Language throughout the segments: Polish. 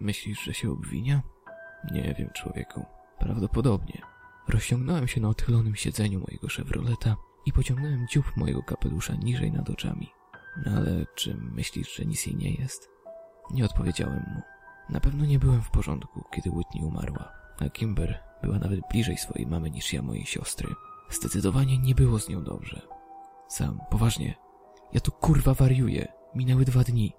Myślisz, że się obwinia? Nie wiem, człowieku. Prawdopodobnie. Rozciągnąłem się na odchylonym siedzeniu mojego Chevroleta i pociągnąłem dziób mojego kapelusza niżej nad oczami. No ale czy myślisz, że nic jej nie jest? Nie odpowiedziałem mu. Na pewno nie byłem w porządku, kiedy Whitney umarła, a Kimber była nawet bliżej swojej mamy niż ja mojej siostry. Zdecydowanie nie było z nią dobrze. Sam, poważnie. Ja tu kurwa wariuję. Minęły dwa dni.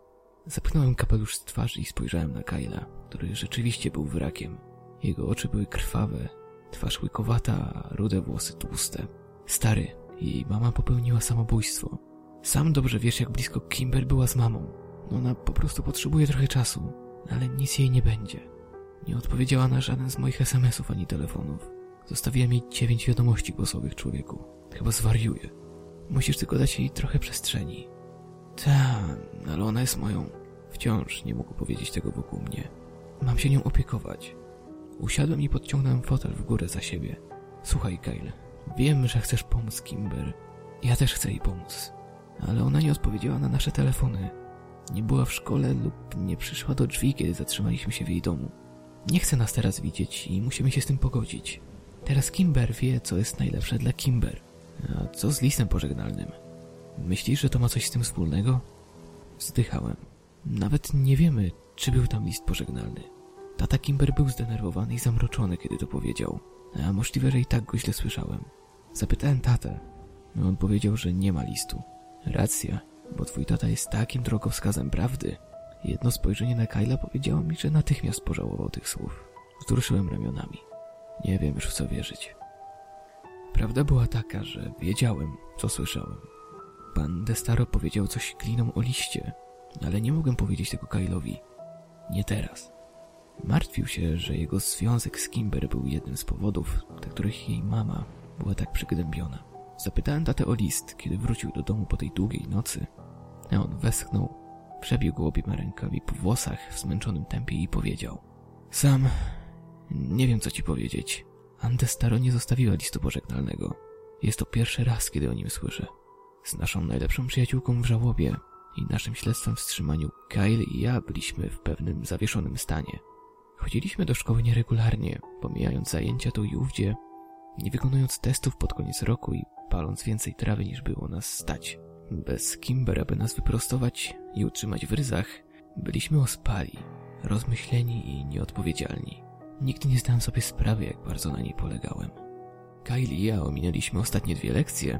Zapchnąłem kapelusz z twarzy i spojrzałem na Kyla, który rzeczywiście był wrakiem. Jego oczy były krwawe, twarz łykowata, a rude włosy tłuste. Stary, jej mama popełniła samobójstwo. Sam dobrze wiesz, jak blisko Kimber była z mamą. Ona po prostu potrzebuje trochę czasu, ale nic jej nie będzie. Nie odpowiedziała na żaden z moich SMS-ów ani telefonów. Zostawiłem jej dziewięć wiadomości głosowych, człowieku. Chyba zwariuję. Musisz tylko dać jej trochę przestrzeni. Ta, ale ona jest moją. Wciąż nie mógł powiedzieć tego wokół mnie. Mam się nią opiekować. Usiadłem i podciągnąłem fotel w górę za siebie. Słuchaj, Kyle, wiem, że chcesz pomóc Kimber. Ja też chcę jej pomóc. Ale ona nie odpowiedziała na nasze telefony. Nie była w szkole lub nie przyszła do drzwi, kiedy zatrzymaliśmy się w jej domu. Nie chce nas teraz widzieć i musimy się z tym pogodzić. Teraz Kimber wie, co jest najlepsze dla Kimber. A co z listem pożegnalnym? Myślisz, że to ma coś z tym wspólnego? Zdychałem. Nawet nie wiemy, czy był tam list pożegnalny. Tata Kimber był zdenerwowany i zamroczony, kiedy to powiedział. A możliwe, że i tak go źle słyszałem. Zapytałem tatę. On powiedział, że nie ma listu. Racja, bo twój tata jest takim drogowskazem prawdy. Jedno spojrzenie na Kyla powiedziało mi, że natychmiast pożałował tych słów. Wzruszyłem ramionami. Nie wiem już w co wierzyć. Prawda była taka, że wiedziałem, co słyszałem. Pan Destaro powiedział coś klinom o liście, ale nie mogłem powiedzieć tego Kylowi. Nie teraz. Martwił się, że jego związek z Kimber był jednym z powodów, dla których jej mama była tak przygnębiona. Zapytałem tatę o list, kiedy wrócił do domu po tej długiej nocy, a on westchnął, przebiegł obiema rękami po włosach w zmęczonym tempie i powiedział Sam, nie wiem co ci powiedzieć. Andestaro nie zostawiła listu pożegnalnego. Jest to pierwszy raz, kiedy o nim słyszę. Z naszą najlepszą przyjaciółką w żałobie i naszym śledztwem wstrzymaniu Kyle i ja byliśmy w pewnym zawieszonym stanie. Chodziliśmy do szkoły nieregularnie, pomijając zajęcia tu i ówdzie, nie wykonując testów pod koniec roku i paląc więcej trawy niż było nas stać. Bez Kimber, aby nas wyprostować i utrzymać w ryzach, byliśmy ospali, rozmyśleni i nieodpowiedzialni. Nigdy nie zdałem sobie sprawy, jak bardzo na niej polegałem. Kyle i ja ominęliśmy ostatnie dwie lekcje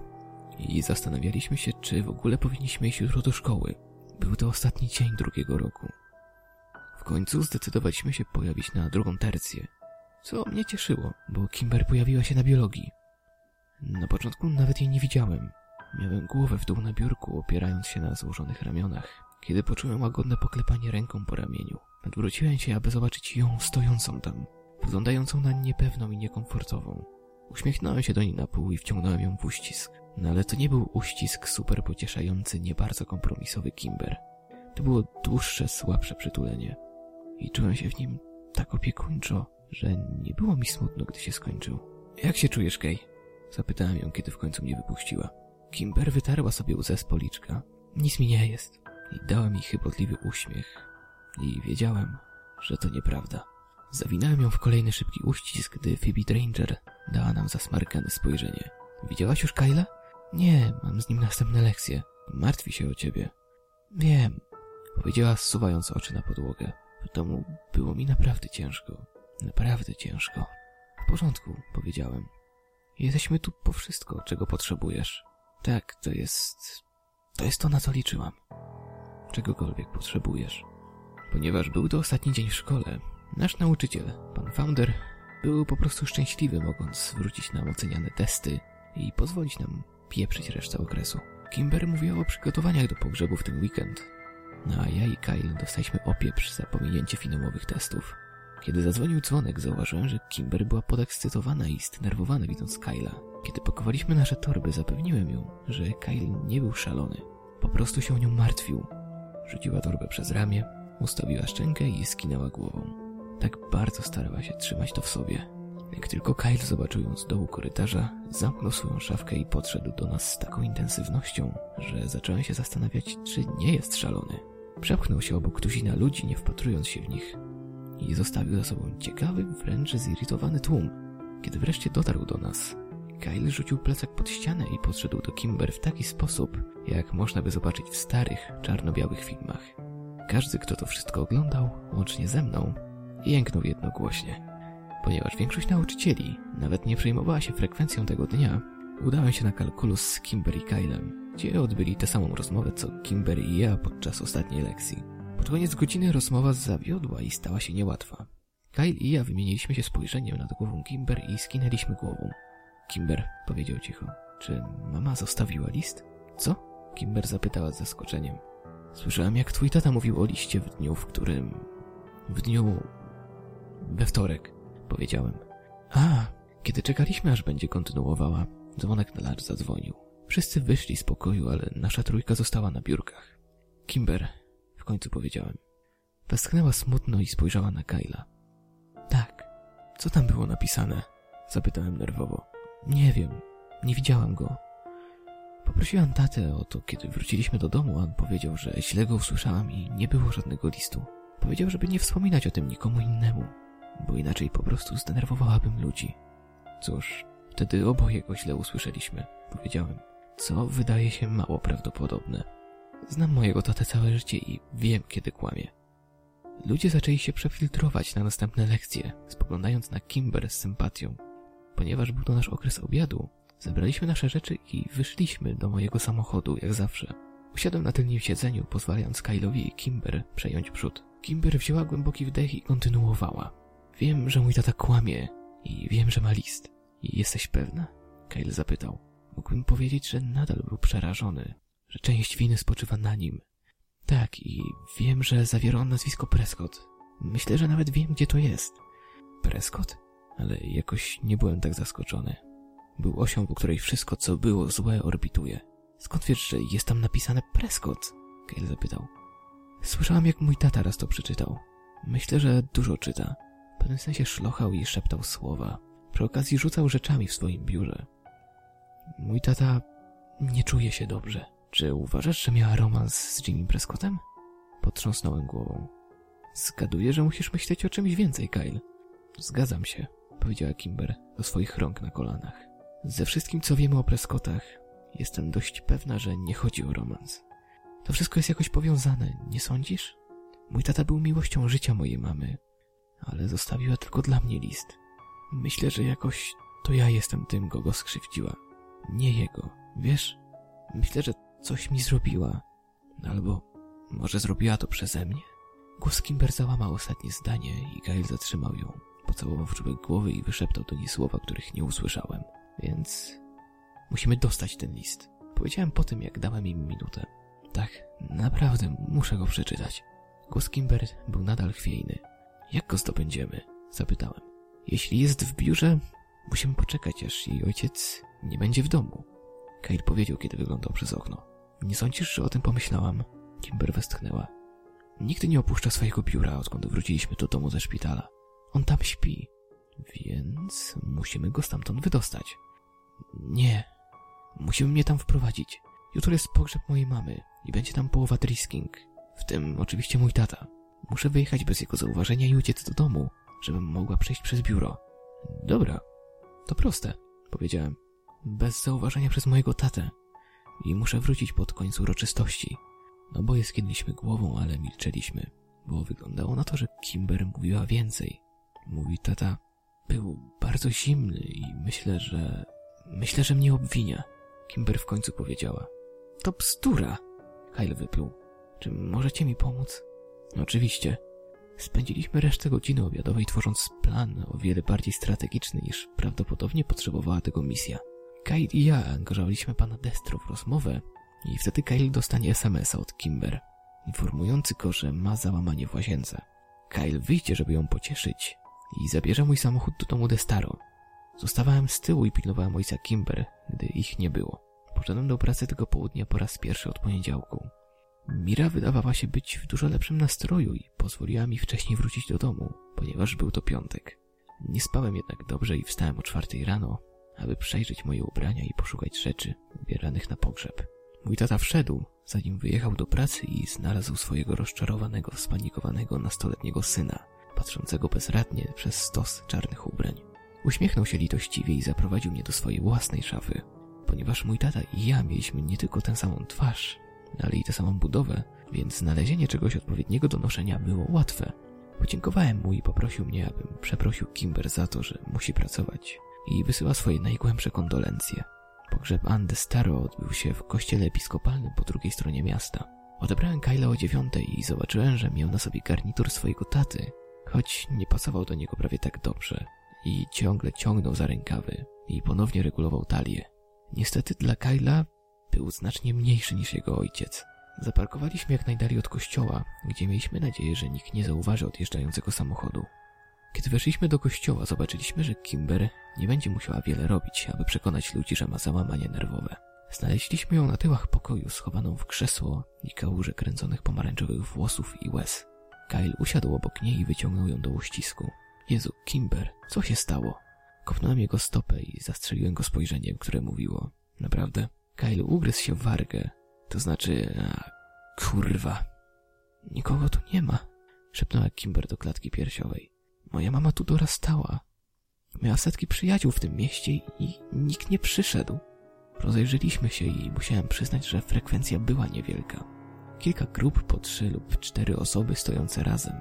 i zastanawialiśmy się, czy w ogóle powinniśmy iść jutro do szkoły. Był to ostatni dzień drugiego roku. W końcu zdecydowaliśmy się pojawić na drugą tercję, co mnie cieszyło, bo Kimber pojawiła się na biologii. Na początku nawet jej nie widziałem. Miałem głowę w dół na biurku, opierając się na złożonych ramionach, kiedy poczułem łagodne poklepanie ręką po ramieniu. Odwróciłem się, aby zobaczyć ją stojącą tam, wyglądającą na niepewną i niekomfortową. Uśmiechnąłem się do niej na pół i wciągnąłem ją w uścisk. No ale to nie był uścisk super pocieszający, nie bardzo kompromisowy Kimber. To było dłuższe, słabsze przytulenie. I czułem się w nim tak opiekuńczo, że nie było mi smutno, gdy się skończył. Jak się czujesz, Kay? Zapytałem ją, kiedy w końcu mnie wypuściła. Kimber wytarła sobie łzę z policzka. Nic mi nie jest. I dała mi chybotliwy uśmiech. I wiedziałem, że to nieprawda. Zawinąłem ją w kolejny szybki uścisk, gdy Phoebe Dranger dała nam zasmarkane spojrzenie. Widziałaś już Kyla? Nie, mam z nim następne lekcje. Martwi się o ciebie. Wiem, powiedziała zsuwając oczy na podłogę. W domu było mi naprawdę ciężko. Naprawdę ciężko. W porządku, powiedziałem. Jesteśmy tu po wszystko, czego potrzebujesz. Tak, to jest... To jest to, na co liczyłam. Czegokolwiek potrzebujesz. Ponieważ był to ostatni dzień w szkole, nasz nauczyciel, pan Founder, był po prostu szczęśliwy, mogąc wrócić nam oceniane testy i pozwolić nam pieprzyć resztę okresu. Kimber mówiła o przygotowaniach do pogrzebu w ten weekend, no a ja i Kyle dostaliśmy opieprz za pominięcie finałowych testów. Kiedy zadzwonił dzwonek, zauważyłem, że Kimber była podekscytowana i zdenerwowana widząc Kyla. Kiedy pakowaliśmy nasze torby, zapewniłem ją, że Kyle nie był szalony. Po prostu się o nią martwił. Rzuciła torbę przez ramię, ustawiła szczękę i skinęła głową. Tak bardzo starała się trzymać to w sobie. Jak tylko Kyle zobaczył ją z dołu korytarza, zamknął swoją szafkę i podszedł do nas z taką intensywnością, że zacząłem się zastanawiać, czy nie jest szalony. Przepchnął się obok tuzina ludzi, nie wpatrując się w nich. i zostawił za sobą ciekawy, wręcz zirytowany tłum. Kiedy wreszcie dotarł do nas, Kyle rzucił plecak pod ścianę i podszedł do Kimber w taki sposób, jak można by zobaczyć w starych, czarno-białych filmach. Każdy, kto to wszystko oglądał, łącznie ze mną, jęknął jednogłośnie. Ponieważ większość nauczycieli nawet nie przejmowała się frekwencją tego dnia, udałem się na kalkulus z Kimber i Kylem, gdzie odbyli tę samą rozmowę co Kimber i ja podczas ostatniej lekcji. Pod koniec godziny rozmowa zawiodła i stała się niełatwa. Kyle i ja wymieniliśmy się spojrzeniem nad głową Kimber i skinęliśmy głową. Kimber powiedział cicho. Czy mama zostawiła list? Co? Kimber zapytała z zaskoczeniem. Słyszałem, jak twój tata mówił o liście w dniu, w którym... W dniu... We wtorek, powiedziałem. A, kiedy czekaliśmy, aż będzie kontynuowała, dzwonek na larz zadzwonił. Wszyscy wyszli z pokoju, ale nasza trójka została na biurkach. Kimber, w końcu powiedziałem. Westchnęła smutno i spojrzała na Kyla. Tak. Co tam było napisane? Zapytałem nerwowo. Nie wiem. Nie widziałam go. Poprosiłam tatę o to, kiedy wróciliśmy do domu, a on powiedział, że źle go usłyszałam i nie było żadnego listu. Powiedział, żeby nie wspominać o tym nikomu innemu, bo inaczej po prostu zdenerwowałabym ludzi. Cóż, wtedy oboje go źle usłyszeliśmy, powiedziałem, co wydaje się mało prawdopodobne. Znam mojego tatę całe życie i wiem, kiedy kłamie. Ludzie zaczęli się przefiltrować na następne lekcje, spoglądając na Kimber z sympatią. Ponieważ był to nasz okres obiadu, zebraliśmy nasze rzeczy i wyszliśmy do mojego samochodu, jak zawsze. Usiadłem na tylnym siedzeniu, pozwalając Kylowi i Kimber przejąć przód. Kimber wzięła głęboki wdech i kontynuowała. Wiem, że mój tata kłamie i wiem, że ma list. I jesteś pewna? Kyle zapytał. Mógłbym powiedzieć, że nadal był przerażony, że część winy spoczywa na nim. Tak, i wiem, że zawiera on nazwisko Prescott. Myślę, że nawet wiem, gdzie to jest. Prescott? Ale jakoś nie byłem tak zaskoczony. Był osią, po której wszystko, co było złe, orbituje. Skąd wiesz, że jest tam napisane Prescott? Kyle zapytał. Słyszałam, jak mój tata raz to przeczytał. Myślę, że dużo czyta. W pewnym sensie szlochał i szeptał słowa. Przy okazji rzucał rzeczami w swoim biurze. Mój tata nie czuje się dobrze. Czy uważasz, że miała romans z Jimmy Prescottem? Potrząsnąłem głową. Zgaduję, że musisz myśleć o czymś więcej, Kyle. Zgadzam się, powiedziała Kimber do swoich rąk na kolanach. Ze wszystkim, co wiemy o Prescottach, jestem dość pewna, że nie chodzi o romans. To wszystko jest jakoś powiązane, nie sądzisz? Mój tata był miłością życia mojej mamy, ale zostawiła tylko dla mnie list. Myślę, że jakoś to ja jestem tym, kogo skrzywdziła. Nie jego, wiesz? Myślę, że coś mi zrobiła. Albo może zrobiła to przeze mnie? Głos Kimber załamał ostatnie zdanie i Gail zatrzymał ją. Pocałował w czubek głowy i wyszeptał do niej słowa, których nie usłyszałem. Więc musimy dostać ten list. Powiedziałem po tym, jak dałem im minutę. Tak, naprawdę muszę go przeczytać. Głos Kimber był nadal chwiejny. Jak go zdobędziemy? Zapytałem. Jeśli jest w biurze, musimy poczekać, aż jej ojciec nie będzie w domu. Kyle powiedział, kiedy wyglądał przez okno. Nie sądzisz, że o tym pomyślałam? Kimber westchnęła. Nigdy nie opuszcza swojego biura, odkąd wróciliśmy do domu ze szpitala. On tam śpi, więc musimy go stamtąd wydostać. Nie, musimy mnie tam wprowadzić. Jutro jest pogrzeb mojej mamy i będzie tam połowa Drisking, w tym oczywiście mój tata. Muszę wyjechać bez jego zauważenia i uciec do domu, żebym mogła przejść przez biuro. Dobra, to proste, powiedziałem. Bez zauważenia przez mojego tatę. I muszę wrócić pod końcu uroczystości. Oboje skinęliśmy głową, ale milczeliśmy, bo wyglądało na to, że Kimber mówiła więcej. Mówi tata, był bardzo zimny i myślę, że... Myślę, że mnie obwinia. Kimber w końcu powiedziała. To bzdura! Kyle wypił. Czy możecie mi pomóc? Oczywiście. Spędziliśmy resztę godziny obiadowej tworząc plan o wiele bardziej strategiczny niż prawdopodobnie potrzebowała tego misja. Kyle i ja angażowaliśmy pana Destro w rozmowę i wtedy Kyle dostanie SMS-a od Kimber, informujący go, że ma załamanie w łazience. Kyle wyjdzie, żeby ją pocieszyć i zabierze mój samochód do domu Destaro. Zostawałem z tyłu i pilnowałem ojca Kimber, gdy ich nie było. Poszedłem do pracy tego południa po raz pierwszy od poniedziałku. Mira wydawała się być w dużo lepszym nastroju i pozwoliła mi wcześniej wrócić do domu, ponieważ był to piątek. Nie spałem jednak dobrze i wstałem o czwartej rano, aby przejrzeć moje ubrania i poszukać rzeczy ubieranych na pogrzeb. Mój tata wszedł, zanim wyjechał do pracy i znalazł swojego rozczarowanego, spanikowanego nastoletniego syna, patrzącego bezradnie przez stos czarnych ubrań. Uśmiechnął się litościwie i zaprowadził mnie do swojej własnej szafy. Ponieważ mój tata i ja mieliśmy nie tylko tę samą twarz, ale i tę samą budowę, więc znalezienie czegoś odpowiedniego do noszenia było łatwe. Podziękowałem mu i poprosił mnie, abym przeprosił Kimber za to, że musi pracować i wysyła swoje najgłębsze kondolencje. Pogrzeb Andy Staro odbył się w kościele episkopalnym po drugiej stronie miasta. Odebrałem Kyla o dziewiątej i zobaczyłem, że miał na sobie garnitur swojego taty, choć nie pasował do niego prawie tak dobrze i ciągle ciągnął za rękawy i ponownie regulował talię. Niestety dla Kyla był znacznie mniejszy niż jego ojciec. Zaparkowaliśmy jak najdalej od kościoła, gdzie mieliśmy nadzieję, że nikt nie zauważy odjeżdżającego samochodu. Kiedy weszliśmy do kościoła, zobaczyliśmy, że Kimber nie będzie musiała wiele robić, aby przekonać ludzi, że ma załamanie nerwowe. Znaleźliśmy ją na tyłach pokoju, schowaną w krzesło i kałuże kręconych pomarańczowych włosów i łez. Kyle usiadł obok niej i wyciągnął ją do uścisku. Jezu, Kimber, co się stało? Kopnąłem jego stopę i zastrzeliłem go spojrzeniem, które mówiło. Naprawdę? Kyle ugryzł się w wargę. To znaczy... A, kurwa. Nikogo tu nie ma. Szepnęła Kimber do klatki piersiowej. Moja mama tu dorastała. Miała setki przyjaciół w tym mieście i nikt nie przyszedł. Rozejrzeliśmy się i musiałem przyznać, że frekwencja była niewielka. Kilka grup po trzy lub cztery osoby stojące razem.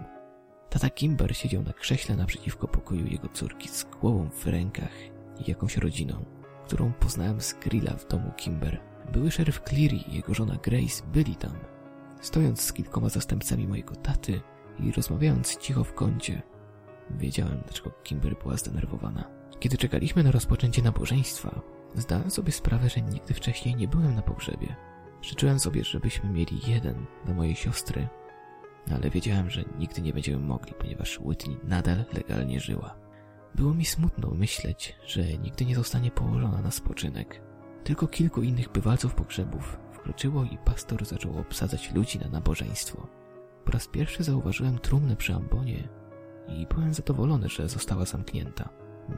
Tata Kimber siedział na krześle naprzeciwko pokoju jego córki z głową w rękach i jakąś rodziną, którą poznałem z grilla w domu Kimber. Były szeryf Cleary i jego żona Grace byli tam, stojąc z kilkoma zastępcami mojego taty i rozmawiając cicho w kącie. Wiedziałem, dlaczego Kimber była zdenerwowana. Kiedy czekaliśmy na rozpoczęcie nabożeństwa, zdałem sobie sprawę, że nigdy wcześniej nie byłem na pogrzebie. Życzyłem sobie, żebyśmy mieli jeden dla mojej siostry, ale wiedziałem, że nigdy nie będziemy mogli, ponieważ Whitney nadal legalnie żyła. Było mi smutno myśleć, że nigdy nie zostanie położona na spoczynek. Tylko kilku innych bywalców pogrzebów wkroczyło i pastor zaczął obsadzać ludzi na nabożeństwo. Po raz pierwszy zauważyłem trumnę przy ambonie i byłem zadowolony, że została zamknięta.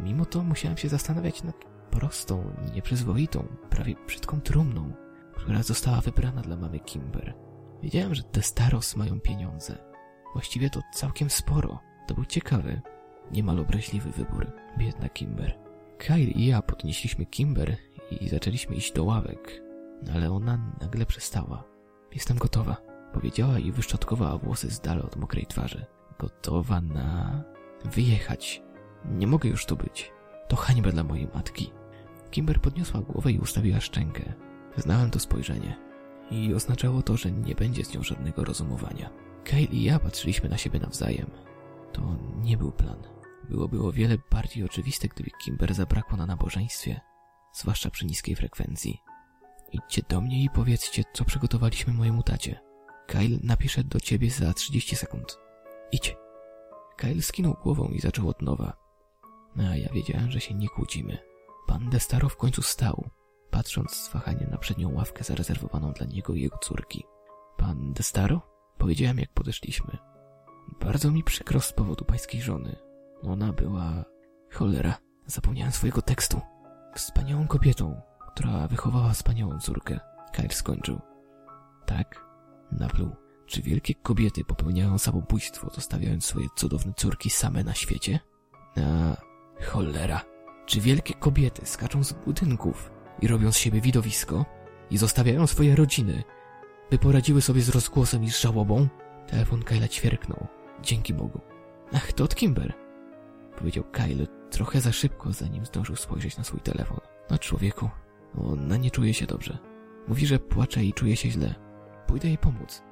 Mimo to musiałem się zastanawiać nad prostą, nieprzyzwoitą, prawie brzydką trumną, która została wybrana dla mamy Kimber. Wiedziałem, że te staros mają pieniądze. Właściwie to całkiem sporo. To był ciekawy, niemal obraźliwy wybór. Biedna Kimber. Kyle i ja podnieśliśmy Kimber i zaczęliśmy iść do ławek, ale ona nagle przestała. Jestem gotowa, powiedziała i wyszczotkowała włosy z dala od mokrej twarzy. Gotowa na... wyjechać. Nie mogę już tu być. To hańba dla mojej matki. Kimber podniosła głowę i ustawiła szczękę. Znałem to spojrzenie. I oznaczało to, że nie będzie z nią żadnego rozumowania. Kyle i ja patrzyliśmy na siebie nawzajem. To nie był plan. Byłoby o wiele bardziej oczywiste, gdyby Kimber zabrakło na nabożeństwie, zwłaszcza przy niskiej frekwencji. Idźcie do mnie i powiedzcie, co przygotowaliśmy mojemu tacie. Kyle napisze do ciebie za 30 sekund. Idź. Kyle skinął głową i zaczął od nowa. A ja wiedziałem, że się nie kłócimy. Pan Destaro w końcu stał, patrząc z wahaniem na przednią ławkę zarezerwowaną dla niego i jego córki. Pan Destaro? Powiedziałem, jak podeszliśmy. Bardzo mi przykro z powodu pańskiej żony. Ona była... Cholera, zapomniałem swojego tekstu. Wspaniałą kobietą, która wychowała wspaniałą córkę. Kyle skończył. Tak, napluł. Czy wielkie kobiety popełniają samobójstwo, zostawiając swoje cudowne córki same na świecie? A cholera. Czy wielkie kobiety skaczą z budynków i robią z siebie widowisko i zostawiają swoje rodziny, by poradziły sobie z rozgłosem i z żałobą? Telefon Kyla ćwierknął. Dzięki Bogu. Ach, to od Kimber. Powiedział Kyle trochę za szybko, zanim zdążył spojrzeć na swój telefon. No człowieku, ona nie czuje się dobrze. Mówi, że płacze i czuje się źle. Pójdę jej pomóc.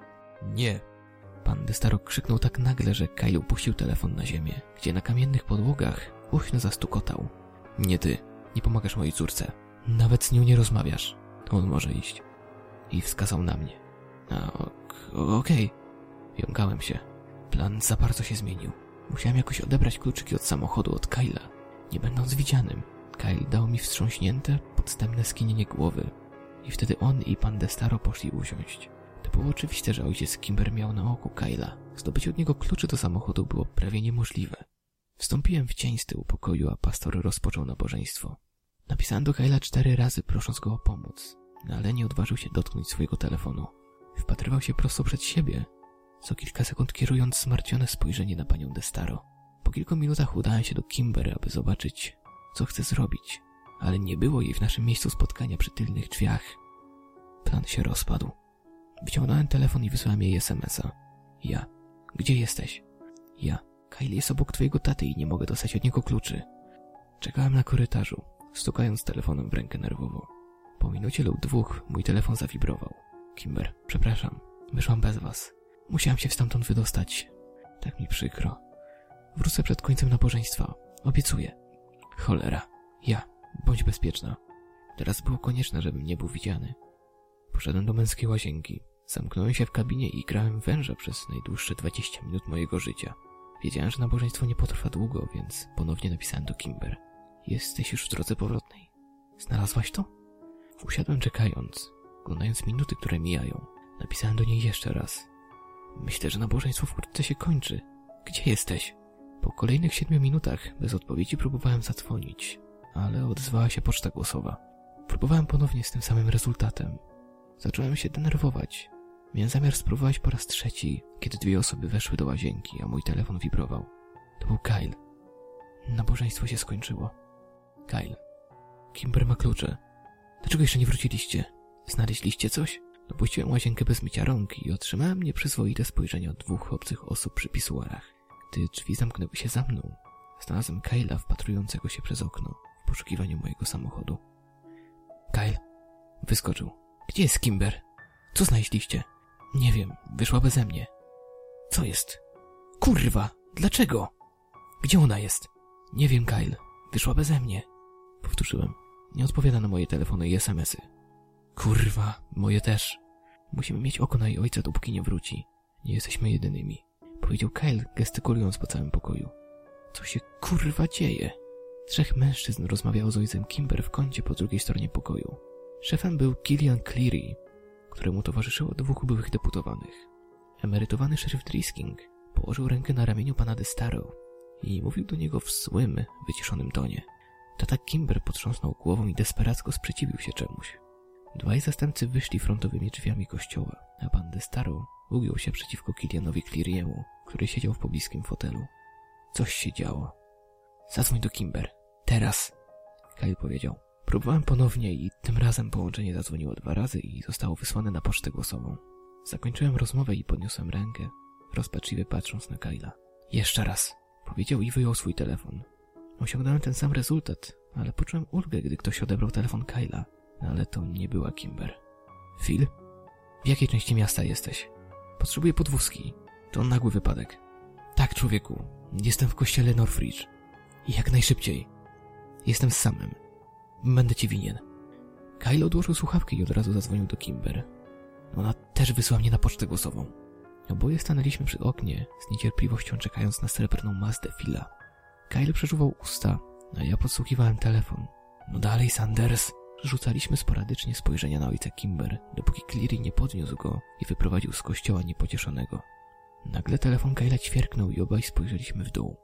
Nie. Pan Destaro krzyknął tak nagle, że Kyle upuścił telefon na ziemię, gdzie na kamiennych podłogach głośno zastukotał. Nie ty. Nie pomagasz mojej córce. Nawet z nią nie rozmawiasz. On może iść. I wskazał na mnie. A, okej. Okay. Jąkałem się. Plan za bardzo się zmienił. Musiałem jakoś odebrać kluczyki od samochodu od Kyla, nie będąc widzianym. Kyle dał mi wstrząśnięte, podstępne skinienie głowy. I wtedy on i pan Destaro poszli usiąść. To było oczywiste, że ojciec Kimber miał na oku Kyla. Zdobyć od niego kluczy do samochodu było prawie niemożliwe. Wstąpiłem w cień z tyłu pokoju, a pastor rozpoczął nabożeństwo. Napisałem do Kyla cztery razy, prosząc go o pomoc, ale nie odważył się dotknąć swojego telefonu. Wpatrywał się prosto przed siebie, co kilka sekund kierując zmartwione spojrzenie na panią Destaro. Po kilku minutach udałem się do Kimber, aby zobaczyć, co chce zrobić, ale nie było jej w naszym miejscu spotkania przy tylnych drzwiach. Plan się rozpadł. Wyciągnąłem telefon i wysłałem jej SMS-a. Ja. Gdzie jesteś? Ja. Kyle jest obok twojego taty i nie mogę dostać od niego kluczy. Czekałem na korytarzu, stukając telefonem w rękę nerwowo. Po minucie lub dwóch mój telefon zawibrował. Kimber, przepraszam. Wyszłam bez was. Musiałam się stamtąd wydostać. Tak mi przykro. Wrócę przed końcem nabożeństwa. Obiecuję. Cholera. Ja. Bądź bezpieczna. Teraz było konieczne, żebym nie był widziany. Poszedłem do męskiej łazienki. Zamknąłem się w kabinie i grałem węża przez najdłuższe 20 minut mojego życia. Wiedziałem, że nabożeństwo nie potrwa długo, więc ponownie napisałem do Kimber. Jesteś już w drodze powrotnej. Znalazłaś to? Usiadłem czekając, oglądając minuty, które mijają. Napisałem do niej jeszcze raz. Myślę, że nabożeństwo wkrótce się kończy. Gdzie jesteś? Po kolejnych siedmiu minutach bez odpowiedzi próbowałem zadzwonić, ale odezwała się poczta głosowa. Próbowałem ponownie z tym samym rezultatem. Zacząłem się denerwować. Miałem zamiar spróbować po raz trzeci, kiedy dwie osoby weszły do łazienki, a mój telefon wibrował. To był Kyle. Nabożeństwo się skończyło. Kyle. Kimber ma klucze. Dlaczego jeszcze nie wróciliście? Znaleźliście coś? Dopuściłem łazienkę bez mycia rąk i otrzymałem nieprzyzwoite spojrzenie od dwóch obcych osób przy pisuarach. Gdy drzwi zamknęły się za mną, znalazłem Kyla wpatrującego się przez okno w poszukiwaniu mojego samochodu. Kyle wyskoczył. Gdzie jest Kimber? Co znaleźliście? Nie wiem, wyszła beze mnie. Co jest? Kurwa, dlaczego? Gdzie ona jest? Nie wiem, Kyle. Wyszła beze mnie. Powtórzyłem. Nie odpowiada na moje telefony i SMSy. Kurwa, moje też. Musimy mieć oko na jej ojca, dopóki nie wróci. Nie jesteśmy jedynymi. Powiedział Kyle, gestykulując po całym pokoju. Co się kurwa dzieje? Trzech mężczyzn rozmawiało z ojcem Kimber w kącie po drugiej stronie pokoju. Szefem był Killian Cleary, któremu towarzyszyło dwóch byłych deputowanych. Emerytowany szeryf Drisking położył rękę na ramieniu pana de Staro i mówił do niego w złym, wyciszonym tonie. Tata Kimber potrząsnął głową i desperacko sprzeciwił się czemuś. Dwaj zastępcy wyszli frontowymi drzwiami kościoła, a pan de Staro ugiął się przeciwko Kilianowi Cleary'emu, który siedział w pobliskim fotelu. Coś się działo. Zadzwoń do Kimber. Teraz! Kyle powiedział. Próbowałem ponownie i tym razem połączenie zadzwoniło dwa razy i zostało wysłane na pocztę głosową. Zakończyłem rozmowę i podniosłem rękę, rozpaczliwie patrząc na Kyla. Jeszcze raz, powiedział i wyjął swój telefon. Osiągnąłem ten sam rezultat, ale poczułem ulgę, gdy ktoś odebrał telefon Kyla, ale to nie była Kimber. Phil? W jakiej części miasta jesteś? Potrzebuję podwózki. To nagły wypadek. Tak, człowieku. Jestem w kościele Northridge. I jak najszybciej. Jestem samym. Będę ci winien. Kyle odłożył słuchawkę i od razu zadzwonił do Kimber. Ona też wysłała mnie na pocztę głosową. Oboje stanęliśmy przy oknie, z niecierpliwością czekając na srebrną Mazdę Phila. Kyle przeżuwał usta, a ja podsłuchiwałem telefon. No dalej, Sanders! Rzucaliśmy sporadycznie spojrzenia na ojca Kimber, dopóki Cleary nie podniósł go i wyprowadził z kościoła niepocieszonego. Nagle telefon Kyla ćwierknął i obaj spojrzeliśmy w dół,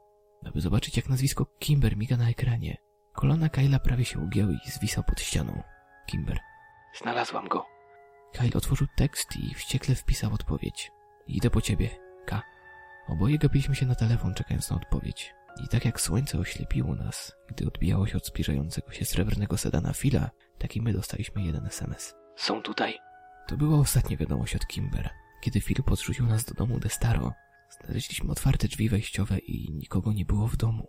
aby zobaczyć jak nazwisko Kimber miga na ekranie. Kolana Kyla prawie się ugięły i zwisał pod ścianą. Kimber. Znalazłam go. Kyle otworzył tekst i wściekle wpisał odpowiedź. Idę po ciebie. K. Oboje gapiliśmy się na telefon, czekając na odpowiedź. I tak jak słońce oślepiło nas, gdy odbijało się od zbliżającego się srebrnego sedana Fila, tak i my dostaliśmy jeden SMS. Są tutaj. To była ostatnia wiadomość od Kimber. Kiedy Phil podrzucił nas do domu Destaro, znaleźliśmy otwarte drzwi wejściowe i nikogo nie było w domu.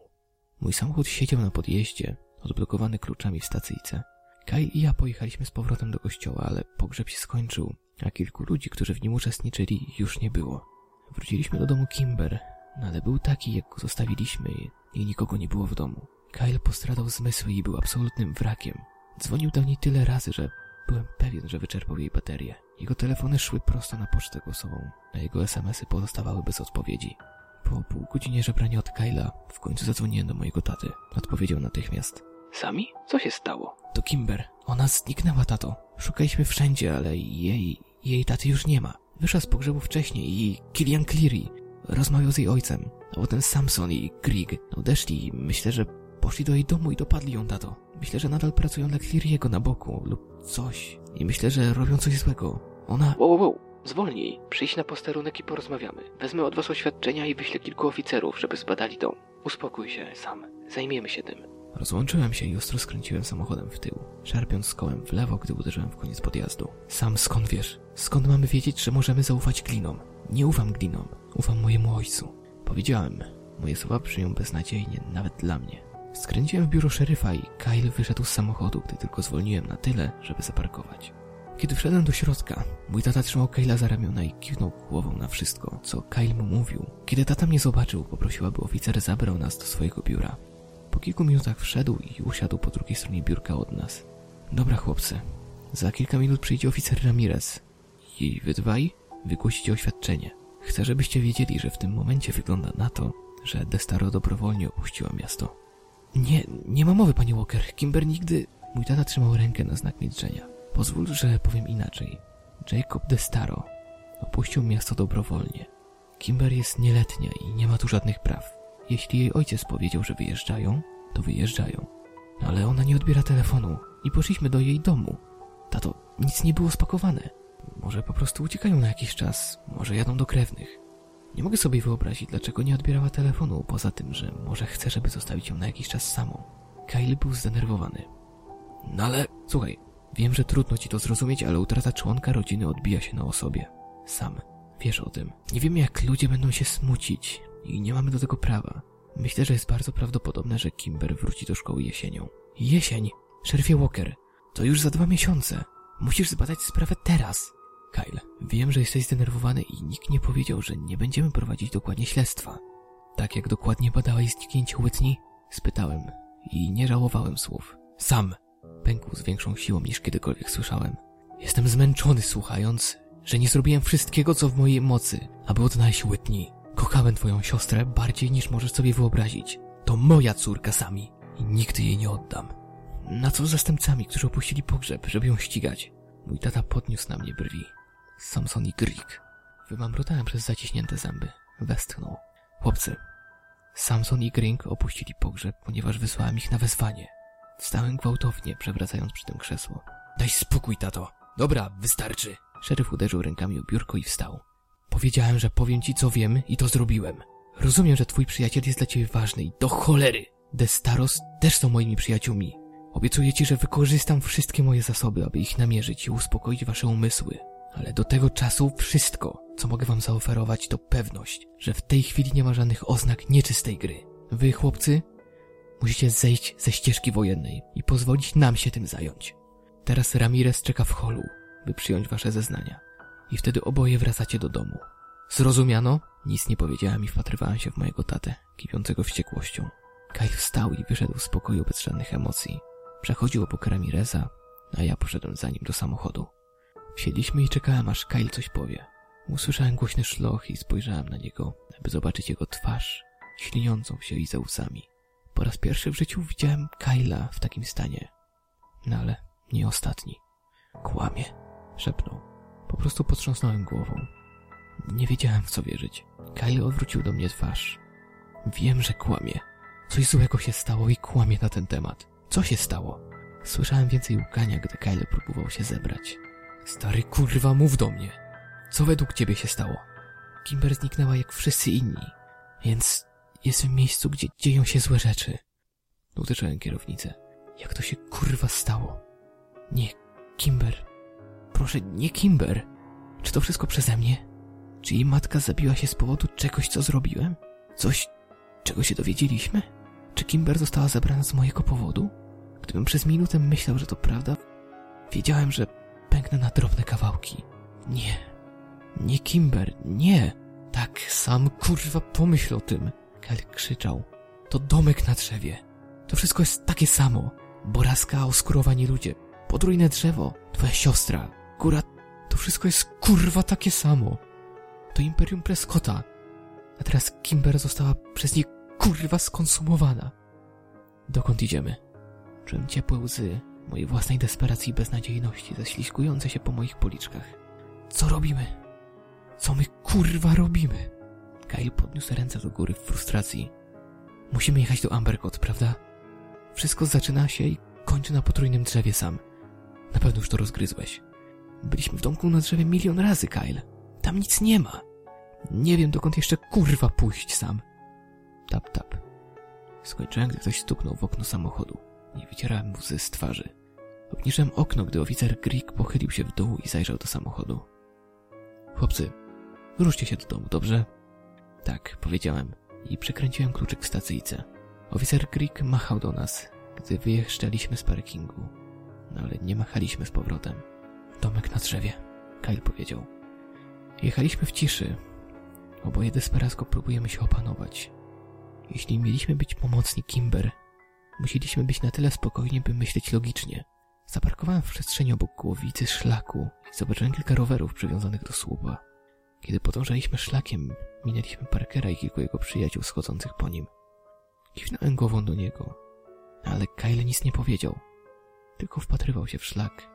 Mój samochód siedział na podjeździe, odblokowany kluczami w stacyjce. Kai i ja pojechaliśmy z powrotem do kościoła, ale pogrzeb się skończył, a kilku ludzi, którzy w nim uczestniczyli, już nie było. Wróciliśmy do domu Kimber, ale był taki, jak go zostawiliśmy i nikogo nie było w domu. Kyle postradał zmysły i był absolutnym wrakiem. Dzwonił do niej tyle razy, że byłem pewien, że wyczerpał jej baterię. Jego telefony szły prosto na pocztę głosową, a jego SMSy pozostawały bez odpowiedzi. Po pół godzinie żebrania od Kyla w końcu zadzwoniłem do mojego taty. Odpowiedział natychmiast. Sami? Co się stało? To Kimber. Ona zniknęła, tato. Szukaliśmy wszędzie, ale jej, jej taty już nie ma. Wyszła z pogrzebu wcześniej i Kilian Cleary rozmawiał z jej ojcem. A potem Samson i Krieg odeszli i myślę, że poszli do jej domu i dopadli ją, tato. Myślę, że nadal pracują dla Cleary'ego na boku lub coś. I myślę, że robią coś złego. Ona... Wow, wow, wow. Zwolnij, przyjdź na posterunek i porozmawiamy. Wezmę od was oświadczenia i wyślę kilku oficerów, żeby zbadali dom. Uspokój się, sam. Zajmiemy się tym. Rozłączyłem się i ostro skręciłem samochodem w tył, szarpiąc kołem w lewo, gdy uderzyłem w koniec podjazdu. Sam skąd wiesz? Skąd mamy wiedzieć, że możemy zaufać glinom? Nie ufam glinom, ufam mojemu ojcu. Powiedziałem. Moje słowa przyjął beznadziejnie, nawet dla mnie. Skręciłem w biuro szeryfa i Kyle wyszedł z samochodu, gdy tylko zwolniłem na tyle, żeby zaparkować. Kiedy wszedłem do środka, mój tata trzymał Kyla za ramiona i kiwnął głową na wszystko, co Kyle mu mówił. Kiedy tata mnie zobaczył, poprosił, aby oficer zabrał nas do swojego biura. Po kilku minutach wszedł i usiadł po drugiej stronie biurka od nas. Dobra, chłopcy. Za kilka minut przyjdzie oficer Ramirez. I wy dwaj wygłosicie oświadczenie. Chcę, żebyście wiedzieli, że w tym momencie wygląda na to, że Destaro dobrowolnie opuściła miasto. Nie, nie ma mowy, panie Walker. Kimber nigdy... Mój tata trzymał rękę na znak milczenia. Pozwól, że powiem inaczej. Jacob Destaro opuścił miasto dobrowolnie. Kimber jest nieletnia i nie ma tu żadnych praw. Jeśli jej ojciec powiedział, że wyjeżdżają, to wyjeżdżają. Ale ona nie odbiera telefonu i poszliśmy do jej domu. Tato, nic nie było spakowane. Może po prostu uciekają na jakiś czas, może jadą do krewnych. Nie mogę sobie wyobrazić, dlaczego nie odbierała telefonu, poza tym, że może chce, żeby zostawić ją na jakiś czas samą. Kyle był zdenerwowany. No ale, słuchaj, wiem, że trudno ci to zrozumieć, ale utrata członka rodziny odbija się na osobie. Sam. Wiesz o tym. Nie wiemy, jak ludzie będą się smucić i nie mamy do tego prawa. Myślę, że jest bardzo prawdopodobne, że Kimber wróci do szkoły jesienią. Jesień! Szerfie Walker! To już za dwa miesiące. Musisz zbadać sprawę teraz. Kyle, wiem, że jesteś zdenerwowany i nikt nie powiedział, że nie będziemy prowadzić dokładnie śledztwa. Tak jak dokładnie badałeś zniknięcie Whitney? Spytałem i nie żałowałem słów. Sam! Pękł z większą siłą niż kiedykolwiek słyszałem. Jestem zmęczony słuchając, że nie zrobiłem wszystkiego, co w mojej mocy, aby odnaleźć Whitney. Kochałem twoją siostrę bardziej niż możesz sobie wyobrazić. To moja córka sami i nigdy jej nie oddam. Na co zastępcami, którzy opuścili pogrzeb, żeby ją ścigać? Mój tata podniósł na mnie brwi. Samson i Greek. Wymamrotałem przez zaciśnięte zęby. Westchnął. Chłopcy. Samson i Grink opuścili pogrzeb, ponieważ wysłałem ich na wezwanie. Wstałem gwałtownie, przewracając przy tym krzesło. Daj spokój, tato. Dobra, wystarczy. Szeryf uderzył rękami o biurko i wstał. Powiedziałem, że powiem ci, co wiem i to zrobiłem. Rozumiem, że twój przyjaciel jest dla ciebie ważny i do cholery. Destaros też są moimi przyjaciółmi. Obiecuję ci, że wykorzystam wszystkie moje zasoby, aby ich namierzyć i uspokoić wasze umysły. Ale do tego czasu wszystko, co mogę wam zaoferować, to pewność, że w tej chwili nie ma żadnych oznak nieczystej gry. Wy, chłopcy, musicie zejść ze ścieżki wojennej i pozwolić nam się tym zająć. Teraz Ramirez czeka w holu, by przyjąć wasze zeznania. I wtedy oboje wracacie do domu. Zrozumiano? Nic nie powiedziałem i wpatrywałem się w mojego tatę, kipiącego wściekłością. Kyle wstał i wyszedł z pokoju bez żadnych emocji. Przechodził obok Ramireza, a ja poszedłem za nim do samochodu. Wsiedliśmy i czekałem, aż Kyle coś powie. Usłyszałem głośny szloch i spojrzałem na niego, aby zobaczyć jego twarz, śliniącą się i za łzami. Po raz pierwszy w życiu widziałem Kyla w takim stanie. No ale nie ostatni. Kłamie, szepnął. Po prostu potrząsnąłem głową. Nie wiedziałem w co wierzyć. Kyle odwrócił do mnie twarz. Wiem, że kłamie. Coś złego się stało i kłamie na ten temat. Co się stało? Słyszałem więcej łkania, gdy Kyle próbował się zebrać. Stary kurwa, mów do mnie. Co według ciebie się stało? Kimber zniknęła jak wszyscy inni, więc jest w miejscu, gdzie dzieją się złe rzeczy. Uderzyłem kierownicę. Jak to się kurwa stało? Nie, Kimber. Proszę, nie Kimber. Czy to wszystko przeze mnie? Czy jej matka zabiła się z powodu czegoś, co zrobiłem? Coś, czego się dowiedzieliśmy? Czy Kimber została zabrana z mojego powodu? Gdybym przez minutę myślał, że to prawda, wiedziałem, że pęknę na drobne kawałki. Nie. Nie Kimber, nie. Tak, sam kurwa pomyśl o tym. Kel krzyczał. To domek na drzewie. To wszystko jest takie samo. Boraska, oskurowani ludzie. Podrójne drzewo. Twoja siostra. Góra. To wszystko jest kurwa takie samo. To Imperium Prescotta. A teraz Kimber została przez nie kurwa skonsumowana. Dokąd idziemy? Czułem ciepłe łzy mojej własnej desperacji i beznadziejności ześlizgujące się po moich policzkach. Co robimy? Co my kurwa robimy? Kyle podniósł ręce do góry w frustracji. Musimy jechać do Ambercott, prawda? Wszystko zaczyna się i kończy na potrójnym drzewie sam. Na pewno już to rozgryzłeś. Byliśmy w domku na drzewie milion razy, Kyle. Tam nic nie ma. Nie wiem, dokąd jeszcze kurwa pójść sam. Tap, tap. Skończyłem, gdy ktoś stuknął w okno samochodu. Nie wycierałem łzy z twarzy. Obniżyłem okno, gdy oficer Greek pochylił się w dół i zajrzał do samochodu. Chłopcy, wróćcie się do domu, dobrze? Tak, powiedziałem i przekręciłem kluczyk w stacyjce. Oficer Greek machał do nas, gdy wyjeżdżaliśmy z parkingu. No ale nie machaliśmy z powrotem. Domek na drzewie, Kyle powiedział. Jechaliśmy w ciszy. Oboje desperacko próbujemy się opanować. Jeśli mieliśmy być pomocni Kimber, musieliśmy być na tyle spokojni, by myśleć logicznie. Zaparkowałem w przestrzeni obok głowicy szlaku i zobaczyłem kilka rowerów przywiązanych do słupa. Kiedy podążaliśmy szlakiem, minęliśmy Parkera i kilku jego przyjaciół schodzących po nim. Kiwnąłem głową do niego, ale Kyle nic nie powiedział. Tylko wpatrywał się w szlak,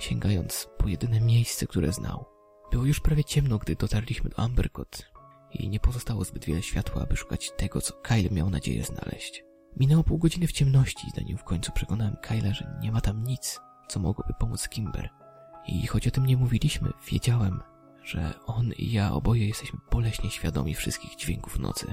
sięgając po jedyne miejsce, które znał. Było już prawie ciemno, gdy dotarliśmy do Ambercott i nie pozostało zbyt wiele światła, aby szukać tego, co Kyle miał nadzieję znaleźć. Minęło pół godziny w ciemności, zanim w końcu przekonałem Kyla, że nie ma tam nic, co mogłoby pomóc Kimber. I choć o tym nie mówiliśmy, wiedziałem, że on i ja oboje jesteśmy boleśnie świadomi wszystkich dźwięków nocy.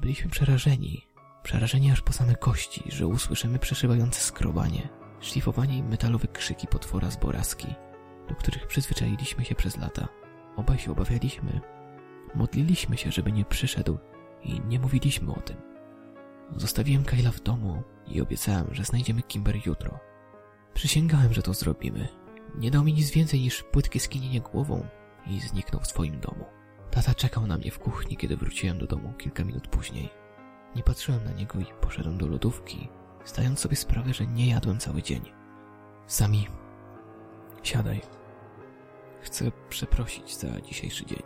Byliśmy przerażeni, przerażeni aż po same kości, że usłyszymy przeszywające skrobanie, szlifowanie i metalowe krzyki potwora z boraski, do których przyzwyczailiśmy się przez lata. Obaj się obawialiśmy. Modliliśmy się, żeby nie przyszedł i nie mówiliśmy o tym. Zostawiłem Kyla w domu i obiecałem, że znajdziemy Kimber jutro. Przysięgałem, że to zrobimy. Nie dał mi nic więcej niż płytkie skinienie głową i zniknął w swoim domu. Tata czekał na mnie w kuchni, kiedy wróciłem do domu kilka minut później. Nie patrzyłem na niego i poszedłem do lodówki, zdając sobie sprawę, że nie jadłem cały dzień. Sami, siadaj. Chcę przeprosić za dzisiejszy dzień.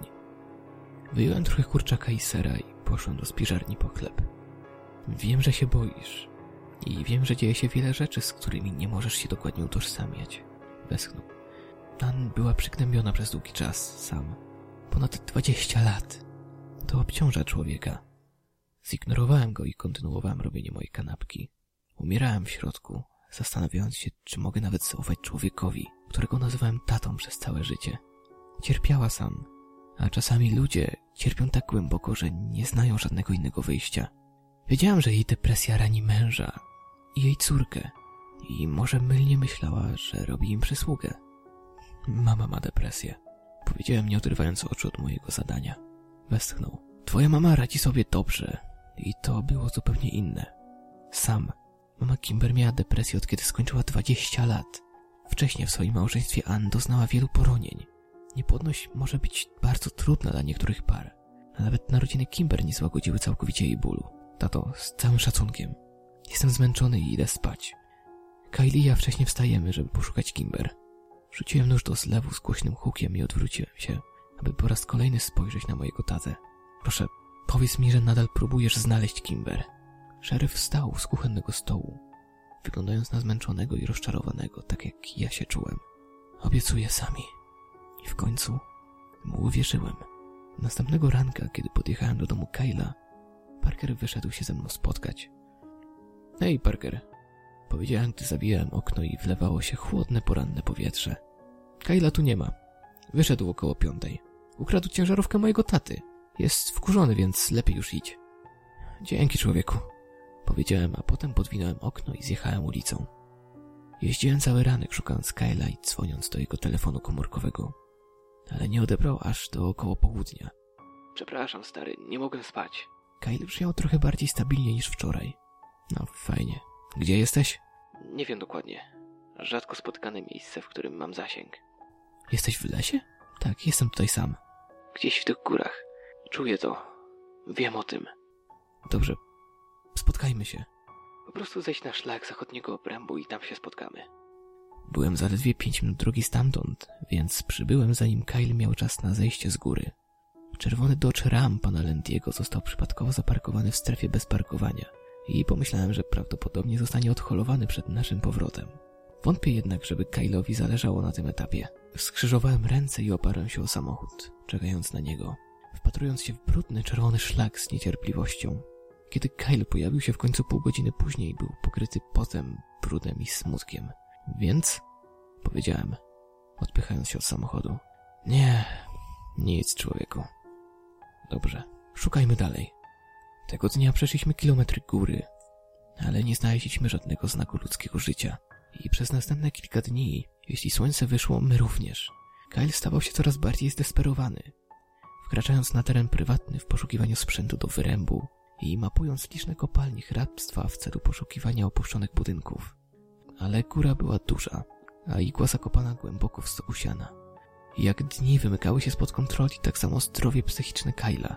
Wyjąłem trochę kurczaka i sera i poszłem do spiżarni po chleb. Wiem, że się boisz. I wiem, że dzieje się wiele rzeczy, z którymi nie możesz się dokładnie utożsamiać. Westchnął. Nan była przygnębiona przez długi czas, sam. Ponad dwadzieścia lat. To obciąża człowieka. Zignorowałem go i kontynuowałem robienie mojej kanapki. Umierałem w środku, zastanawiając się, czy mogę nawet zaufać człowiekowi, którego nazywałem tatą przez całe życie. Cierpiała sam, a czasami ludzie cierpią tak głęboko, że nie znają żadnego innego wyjścia. Wiedziałem, że jej depresja rani męża i jej córkę i może mylnie myślała, że robi im przysługę. Mama ma depresję. Powiedziałem, nie odrywając oczu od mojego zadania. Westchnął. Twoja mama radzi sobie dobrze. I to było zupełnie inne. Sam. Mama Kimber miała depresję od kiedy skończyła 20 lat. Wcześniej w swoim małżeństwie Ann doznała wielu poronień. Niepłodność może być bardzo trudna dla niektórych par. Nawet narodziny Kimber nie złagodziły całkowicie jej bólu. Tato, z całym szacunkiem. Jestem zmęczony i idę spać. Kylie i ja wcześniej wstajemy, żeby poszukać Kimber. Rzuciłem nóż do zlewu z głośnym hukiem i odwróciłem się, aby po raz kolejny spojrzeć na mojego tatę. Proszę, powiedz mi, że nadal próbujesz znaleźć Kimber. Szeryf wstał z kuchennego stołu, wyglądając na zmęczonego i rozczarowanego, tak jak ja się czułem. Obiecuję sami. I w końcu mu uwierzyłem. Następnego ranka, kiedy podjechałem do domu Kyla, Parker wyszedł się ze mną spotkać. Hej, Parker. Powiedziałem, gdy zabijałem okno i wlewało się chłodne, poranne powietrze. Kyla tu nie ma. Wyszedł około piątej. Ukradł ciężarówkę mojego taty. Jest wkurzony, więc lepiej już idź. Dzięki, człowieku. Powiedziałem, a potem podwinąłem okno i zjechałem ulicą. Jeździłem cały ranek szukając Kyla i dzwoniąc do jego telefonu komórkowego. Ale nie odebrał aż do około południa. Przepraszam, stary, nie mogę spać. Kyle brzmiał trochę bardziej stabilnie niż wczoraj. No, fajnie. Gdzie jesteś? Nie wiem dokładnie. Rzadko spotykane miejsce, w którym mam zasięg. Jesteś w lesie? Tak, jestem tutaj sam. Gdzieś w tych górach. Czuję to. Wiem o tym. Dobrze. Spotkajmy się. Po prostu zejdź na szlak zachodniego obrębu i tam się spotkamy. Byłem zaledwie pięć minut drogi stamtąd, więc przybyłem zanim Kyle miał czas na zejście z góry. Czerwony Dodge Ram pana Lendiego został przypadkowo zaparkowany w strefie bez parkowania i pomyślałem, że prawdopodobnie zostanie odholowany przed naszym powrotem. Wątpię jednak, żeby Kyle'owi zależało na tym etapie. Skrzyżowałem ręce i oparłem się o samochód, czekając na niego, wpatrując się w brudny czerwony szlak z niecierpliwością. Kiedy Kyle pojawił się w końcu pół godziny później, był pokryty potem, brudem i smutkiem. Więc? Powiedziałem, odpychając się od samochodu. Nie, Nic, człowieku. Dobrze, szukajmy dalej. Tego dnia przeszliśmy kilometry góry, ale nie znaleźliśmy żadnego znaku ludzkiego życia. I przez następne kilka dni, jeśli słońce wyszło, my również. Kyle stawał się coraz bardziej zdesperowany. Wkraczając na teren prywatny w poszukiwaniu sprzętu do wyrębu i mapując liczne kopalnie hrabstwa w celu poszukiwania opuszczonych budynków. Ale góra była duża, a igła zakopana głęboko w stogu siana. Jak dni wymykały się spod kontroli, tak samo zdrowie psychiczne Kyla.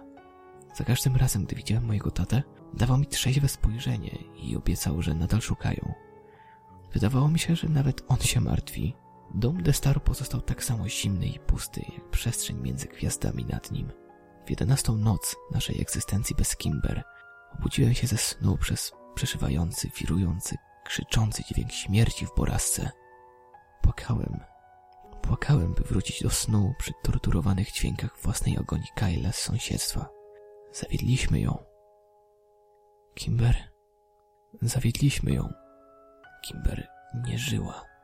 Za każdym razem, gdy widziałem mojego tatę, dawał mi trzeźwe spojrzenie i obiecał, że nadal szukają. Wydawało mi się, że nawet on się martwi. Dom Destaru pozostał tak samo zimny i pusty, jak przestrzeń między gwiazdami nad nim. W jedenastą noc naszej egzystencji bez Kimber obudziłem się ze snu przez przeszywający, wirujący, krzyczący dźwięk śmierci w borazce. Płakałem. Płakałem, by wrócić do snu przy torturowanych dźwiękach własnej agonii Kyle z sąsiedztwa. Zawiedliśmy ją. Kimber. Zawiedliśmy ją. Kimber nie żyła.